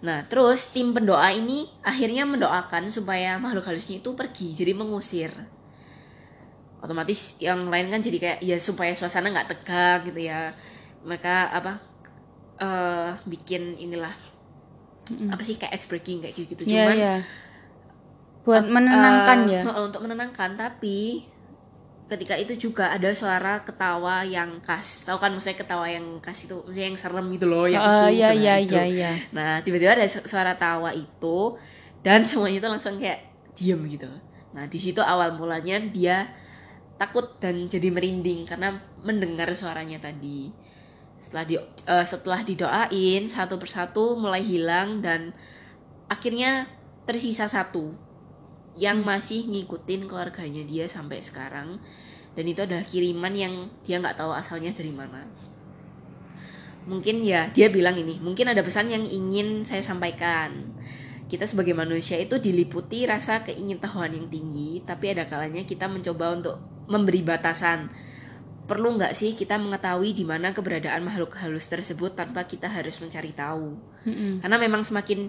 Nah, terus tim pendoa ini akhirnya mendoakan supaya makhluk halusnya itu pergi, jadi mengusir. Otomatis yang lain kan jadi kayak ya supaya suasana nggak tegang gitu ya. Mereka apa eh bikin inilah apa sih kayak ice breaking kayak gitu-gitu. Iya, Cuman iya. Buat menenangkan eh, ya. heeh, untuk menenangkan, tapi ketika itu juga ada suara ketawa yang khas. Tahu kan maksudnya ketawa yang khas itu, maksudnya yang serem gitu loh, yang Ah, itu. iya nah, iya itu. iya iya. Nah, tiba-tiba ada su- suara tawa itu dan semuanya itu langsung kayak diem gitu. Nah, di situ awal mulanya dia takut dan jadi merinding karena mendengar suaranya tadi. Setelah di eh, setelah didoain satu persatu mulai hilang dan akhirnya tersisa satu yang masih ngikutin keluarganya dia sampai sekarang. Dan itu adalah kiriman yang dia nggak tahu asalnya dari mana. Mungkin ya dia bilang ini mungkin ada pesan yang ingin saya sampaikan. Kita sebagai manusia itu diliputi rasa keingintahuan yang tinggi tapi ada kalanya kita mencoba untuk memberi batasan perlu nggak sih kita mengetahui di mana keberadaan makhluk halus tersebut tanpa kita harus mencari tahu Mm-mm. karena memang semakin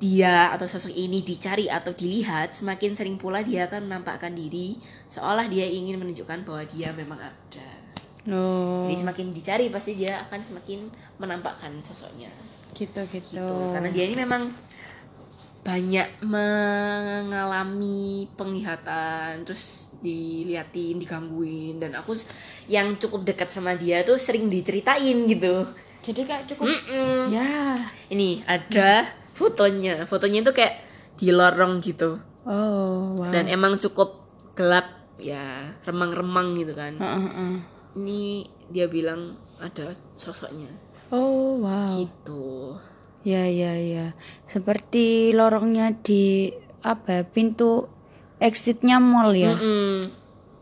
dia atau sosok ini dicari atau dilihat semakin sering pula dia akan menampakkan diri seolah dia ingin menunjukkan bahwa dia memang ada Loh. jadi semakin dicari pasti dia akan semakin menampakkan sosoknya gitu gitu. gitu karena dia ini memang banyak mengalami penglihatan terus diliatin digangguin dan aku yang cukup dekat sama dia tuh sering diceritain gitu Jadi kayak cukup Mm-mm. ya. ini ada fotonya fotonya itu kayak di lorong gitu Oh, wow. dan emang cukup gelap ya remang-remang gitu kan Heeh, heeh. ini dia bilang ada sosoknya Oh, wow. gitu Ya, ya, ya. Seperti lorongnya di apa ya, pintu exitnya mall ya. Mm-mm.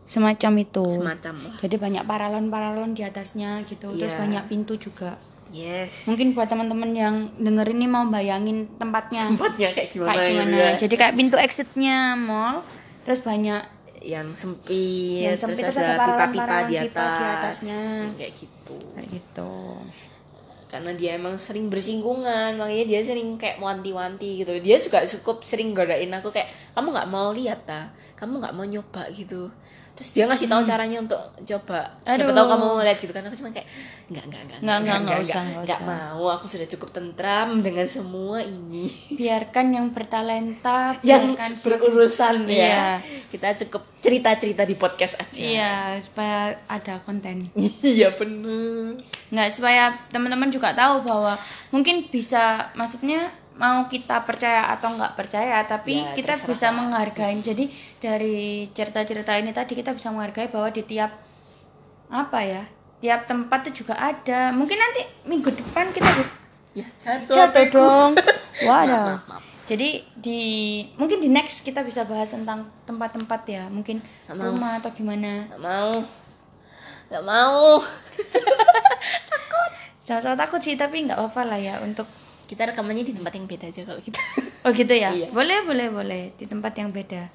Semacam itu. semacam lah Jadi banyak paralon-paralon di atasnya gitu. Terus Iya. banyak pintu juga. yes Mungkin buat teman-teman yang denger ini mau bayangin tempatnya tempatnya kayak gimana, kayak ya, gimana. ya? Jadi kayak pintu exitnya mall, terus banyak yang sempit, Yang sempit, terus terus ada pipa-pipa di pipa atas, di atasnya. kayak gitu. kayak gitu. Karena dia emang sering bersinggungan, makanya dia sering kayak wanti-wanti gitu. Dia juga cukup sering godain aku kayak kamu nggak mau lihat ta, kamu nggak mau nyoba gitu. Terus dia ngasih tahu caranya untuk coba. Siapa Hmm. Aduh. tahu kamu mau lihat gitu kan aku cuma kayak nggak nggak nggak Nggak, nggak, nggak usah, nggak mau. Aku sudah cukup tentram dengan semua ini. Biarkan yang bertalenta, yang biarkan berurusan Iya. ya. Kita cukup cerita-cerita di podcast aja. Iya, supaya ada konten. Iya bener. nggak supaya teman-teman juga tahu bahwa mungkin bisa maksudnya mau kita percaya atau nggak percaya tapi Ya, kita terserah bisa menghargai jadi dari cerita-cerita ini tadi kita bisa menghargai bahwa di tiap apa ya tiap tempat itu juga ada mungkin nanti minggu depan kita Ya jatuh. jatuh dong waduh Maaf, maaf, maaf. jadi di mungkin di next kita bisa bahas tentang tempat-tempat ya mungkin Nggak mau. rumah atau gimana Gak mau. Gak mau. sama-sama takut sih tapi nggak apa-apa lah ya untuk Kita rekamannya di tempat yang beda aja kalau kita. Oh gitu ya? Iya. Boleh, boleh, boleh. Di tempat yang beda.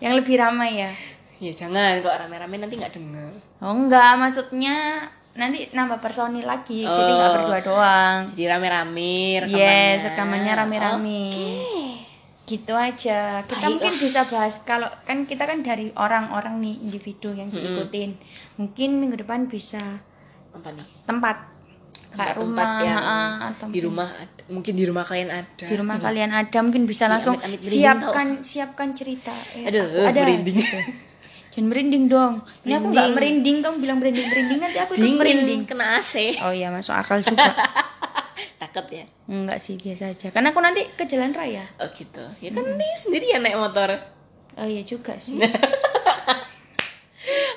Yang lebih ramai ya? ya jangan kalau rame-rame nanti nggak denger. Oh enggak, maksudnya nanti nambah personil lagi. Jadi Oh. nggak berdua doang. Jadi rame-rame rekamannya. Yes, rekamannya rame-rame. Gitu aja. Kita mungkin bisa bahas kalau kan kita kan dari orang-orang nih individu yang diikutin. Mungkin minggu depan bisa Apa nih? tempat kayak Tempat rumah yang atau di rumah ada. mungkin di rumah kalian ada. di rumah kalian ada mungkin bisa Iya, langsung amit-amit merinding siapkan siapkan cerita Eh, Aduh, aku ada merinding. gitu. jangan merinding dong ini aku nggak Merinding. kamu bilang merinding merinding nanti aku ikut Dingin merinding kena AC. oh iya masuk akal juga Takut ya. enggak sih biasa aja karena aku nanti ke jalan raya Oh gitu. Ya kan ini sendiri ya naik motor. oh iya juga sih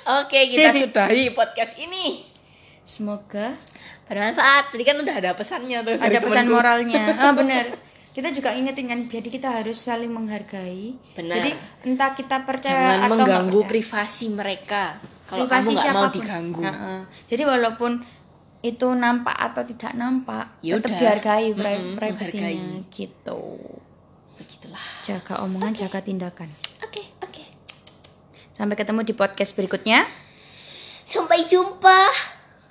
Oke, kita sudahi podcast ini. semoga Bermanfaat. Tadi kan udah ada pesannya tuh. ada pesan temanku. moralnya ah benar kita juga ingetin kan jadi kita harus saling menghargai Benar. jadi entah kita percaya Jangan atau mengganggu percaya. privasi mereka. Kalau Privasi kamu nggak mau diganggu. Heeh. Jadi walaupun itu nampak atau tidak nampak, Ya tetap dihargai pri- Mm-mm, privasinya menghargai. gitu. Begitulah. Jaga omongan, jaga tindakan. Oke, oke. Sampai ketemu di podcast berikutnya. Sampai jumpa.